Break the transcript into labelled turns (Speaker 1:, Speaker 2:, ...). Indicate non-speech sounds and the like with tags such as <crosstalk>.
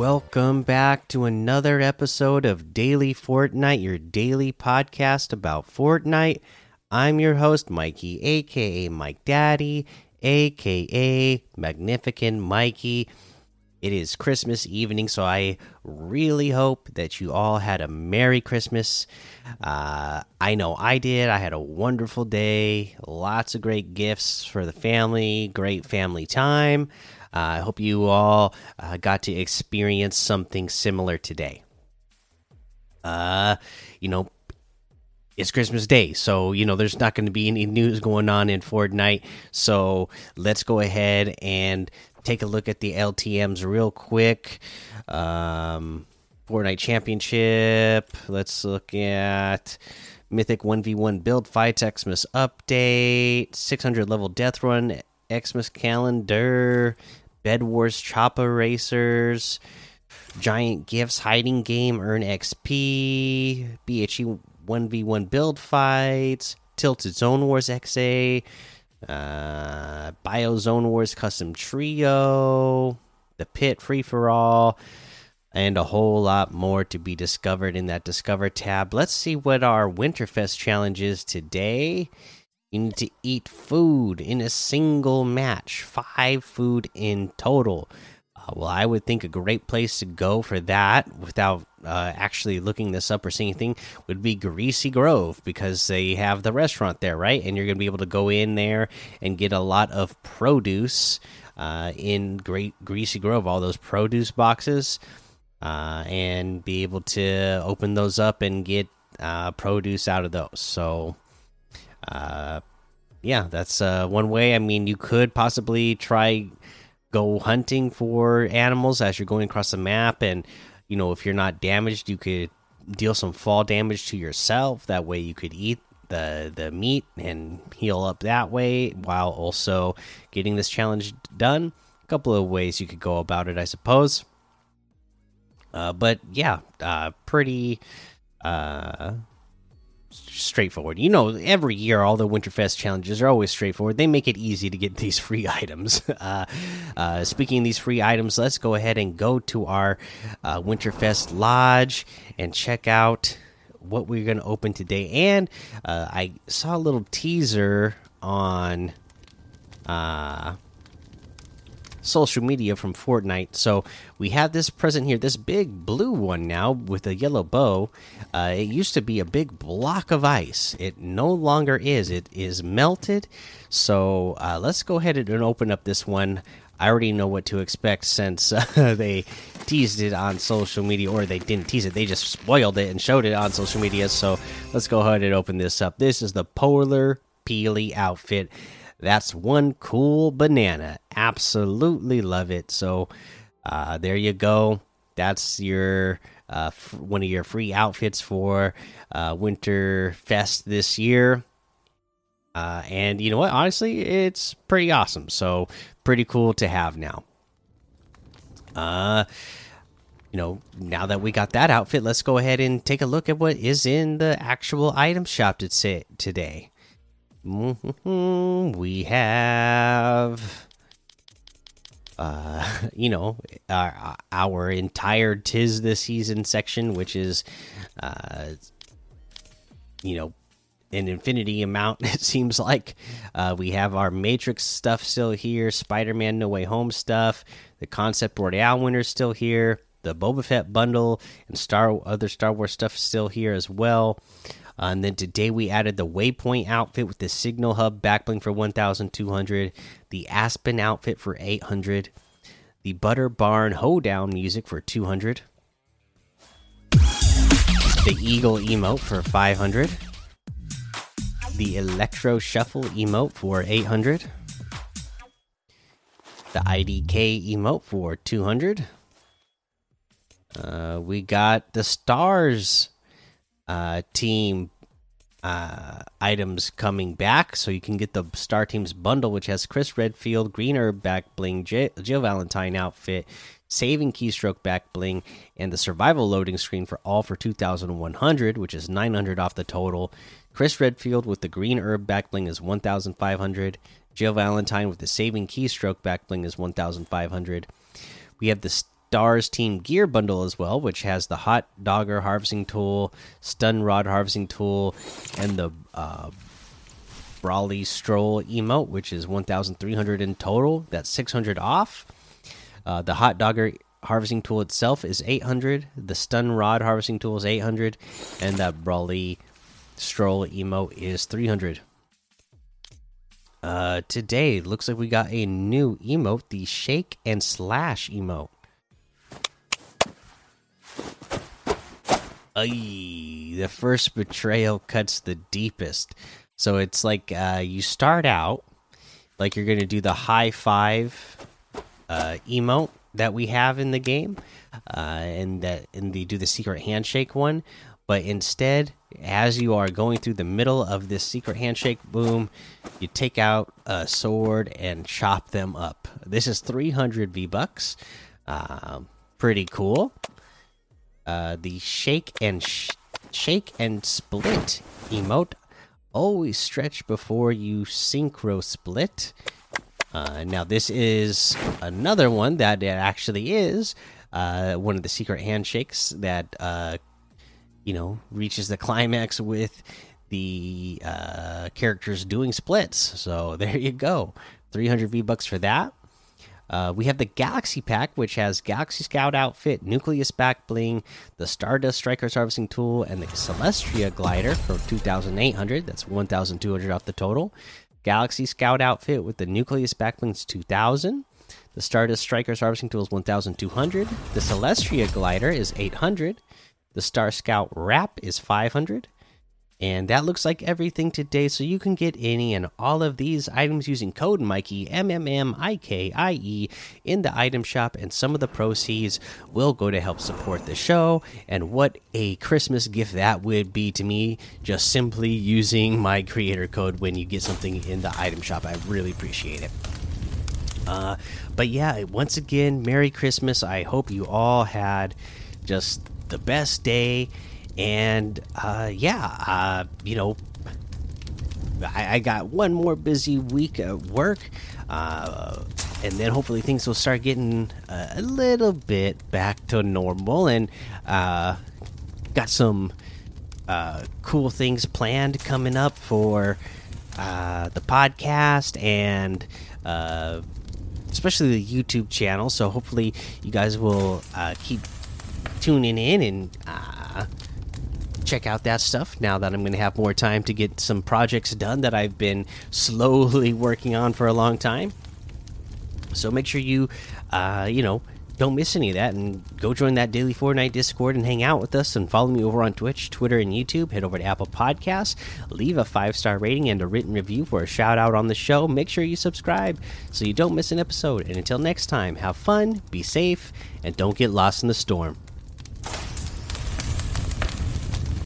Speaker 1: welcome back to another episode of Daily Fortnite, your daily podcast about Fortnite. I'm your host, Mikey, aka Mike Daddy, aka Magnificent Mikey. It is Christmas evening, so I really hope that you all had a Merry Christmas. Uh, I know I did. I had a wonderful day, lots of great gifts for the family, great family time. Uh, I hope you all uh, got to experience something similar today. Uh, you know, it's Christmas Day, so you know there's not going to be any news going on in Fortnite. So let's go ahead and take a look at the LTM's real quick. Um, Fortnite Championship. Let's look at Mythic 1v1 build fights, Xmas update, 600 level death run, Xmas calendar, Bed Wars Chopper Racers, Giant Gifts Hiding Game, Earn XP, BHE 1v1 build fights, Tilted Zone Wars XA, uh, Bio Zone Wars Custom Trio, The Pit Free for All, and a whole lot more to be discovered in that Discover tab. Let's see what our Winterfest challenge is today. You need to eat food in a single match, five food in total. Uh, well, I would think a great place to go for that without uh, actually looking this up or seeing anything would be Greasy Grove because they have the restaurant there, right? And you're going to be able to go in there and get a lot of produce uh, in Great Greasy Grove, all those produce boxes, uh, and be able to open those up and get uh, produce out of those. So uh yeah that's uh one way. I mean you could possibly try go hunting for animals as you're going across the map and you know if you're not damaged you could deal some fall damage to yourself. That way you could eat the the meat and heal up that way while also getting this challenge done. A couple of ways you could go about it i suppose. Uh but yeah uh pretty uh straightforward. You know, every year all the Winterfest challenges are always straightforward. They make it easy to get <laughs> these free items. <laughs> Uh, uh, speaking these free items, let's go ahead and go to our uh, Winterfest Lodge and check out what we're going to open today. And uh, I saw a little teaser on. Social media from Fortnite. So we have this present here, this big blue one now with a yellow bow. Uh, it used to be a big block of ice. It no longer is. It is melted. So uh, let's go ahead and open up this one. I already know what to expect since <laughs> uh, they teased it on social media, or they didn't tease it, they just spoiled it and showed it on social media. So let's go ahead and open this up. This is the Polar Peely outfit. That's one cool banana. Absolutely love it. So uh, there you go. That's your uh, one of your free outfits for uh, Winter Fest this year. Uh, and you know what? Honestly, it's pretty awesome. So pretty cool to have now. Uh, you know, now that we got that outfit, let's go ahead and take a look at what is in the actual item shop today. Mm-hmm. We have, uh, <laughs> you know, our, our entire tis the season section, which is, uh, you know, an infinity amount. <laughs> It seems like uh, we have our Matrix stuff still here, Spider-Man No Way Home stuff, the Concept Royale winner still here, the Boba Fett bundle, and Star other Star Wars stuff still here as well. And then today we added the Waypoint outfit with the Signal Hub backbling for 1,200, the Aspen outfit for 800, the Butter Barn Hoedown music for 200, the Eagle emote for 500, the Electro Shuffle emote for 800, the IDK emote for 200. Uh, we got the stars uh, team uh, items coming back, so you can get the Star Teams bundle, which has Chris Redfield, Green Herb back bling, J Jill Valentine outfit, Saving Keystroke back bling, and the Survival loading screen for all for 2,100, which is 900 off the total. Chris Redfield with the Green Herb back bling is 1,500. Jill Valentine with the Saving Keystroke back bling is 1,500. We have the Stars Team Gear Bundle as well, which has the Hot Dogger Harvesting Tool, Stun Rod Harvesting Tool, and the uh, Brawly Stroll emote, which is 1,300 in total. That's 600 off. Uh, the Hot Dogger Harvesting Tool itself is 800. The Stun Rod Harvesting Tool is 800, and that Brawly Stroll emote is 300. Uh, today looks like we got a new emote, the Shake and Slash emote. The first betrayal cuts the deepest. So it's like uh, you start out like you're gonna do the high five uh, emote that we have in the game, uh, and that and they do the secret handshake one. But instead, as you are going through the middle of this secret handshake, boom, you take out a sword and chop them up. This is 300 V bucks. Uh, pretty cool. Uh, the shake and sh shake and split emote always stretch before you synchro split. Uh, now this is another one that it actually is uh, one of the secret handshakes that uh, you know reaches the climax with the uh, characters doing splits. So <laughs> there you go, 300 V bucks for that. Uh, we have the Galaxy Pack, which has Galaxy Scout outfit, Nucleus back bling, the Stardust Strikers harvesting tool, and the Celestria glider for 2,800. That's 1,200 off the total. Galaxy Scout outfit with the Nucleus back blings 2,000. The Stardust Strikers harvesting tool is 1,200. The Celestria glider is 800. The Star Scout wrap is 500. And that looks like everything today. So you can get any and all of these items using code Mikey M M M I K I E in the item shop, and some of the proceeds will go to help support the show. And what a Christmas gift that would be to me! Just simply using my creator code when you get something in the item shop, I really appreciate it. Uh, but yeah, once again, Merry Christmas! I hope you all had just the best day and uh, yeah, uh, you know, I, I, got one more busy week at work, uh, and then hopefully things will start getting a little bit back to normal. And uh, got some uh, cool things planned coming up for uh, the podcast and especially the YouTube channel. So hopefully you guys will keep tuning in and check out that stuff now that I'm going to have more time to get some projects done that I've been slowly <laughs> working on for a long time. So make sure you, uh, you know, don't miss any of that and go join that daily Fortnite Discord and hang out with us and follow me over on Twitch, Twitter, and YouTube. Head over to Apple Podcasts, leave a five star rating and a written review for a shout out on the show. Make sure you subscribe so you don't miss an episode. And until next time, have fun, be safe, and don't get lost in the storm.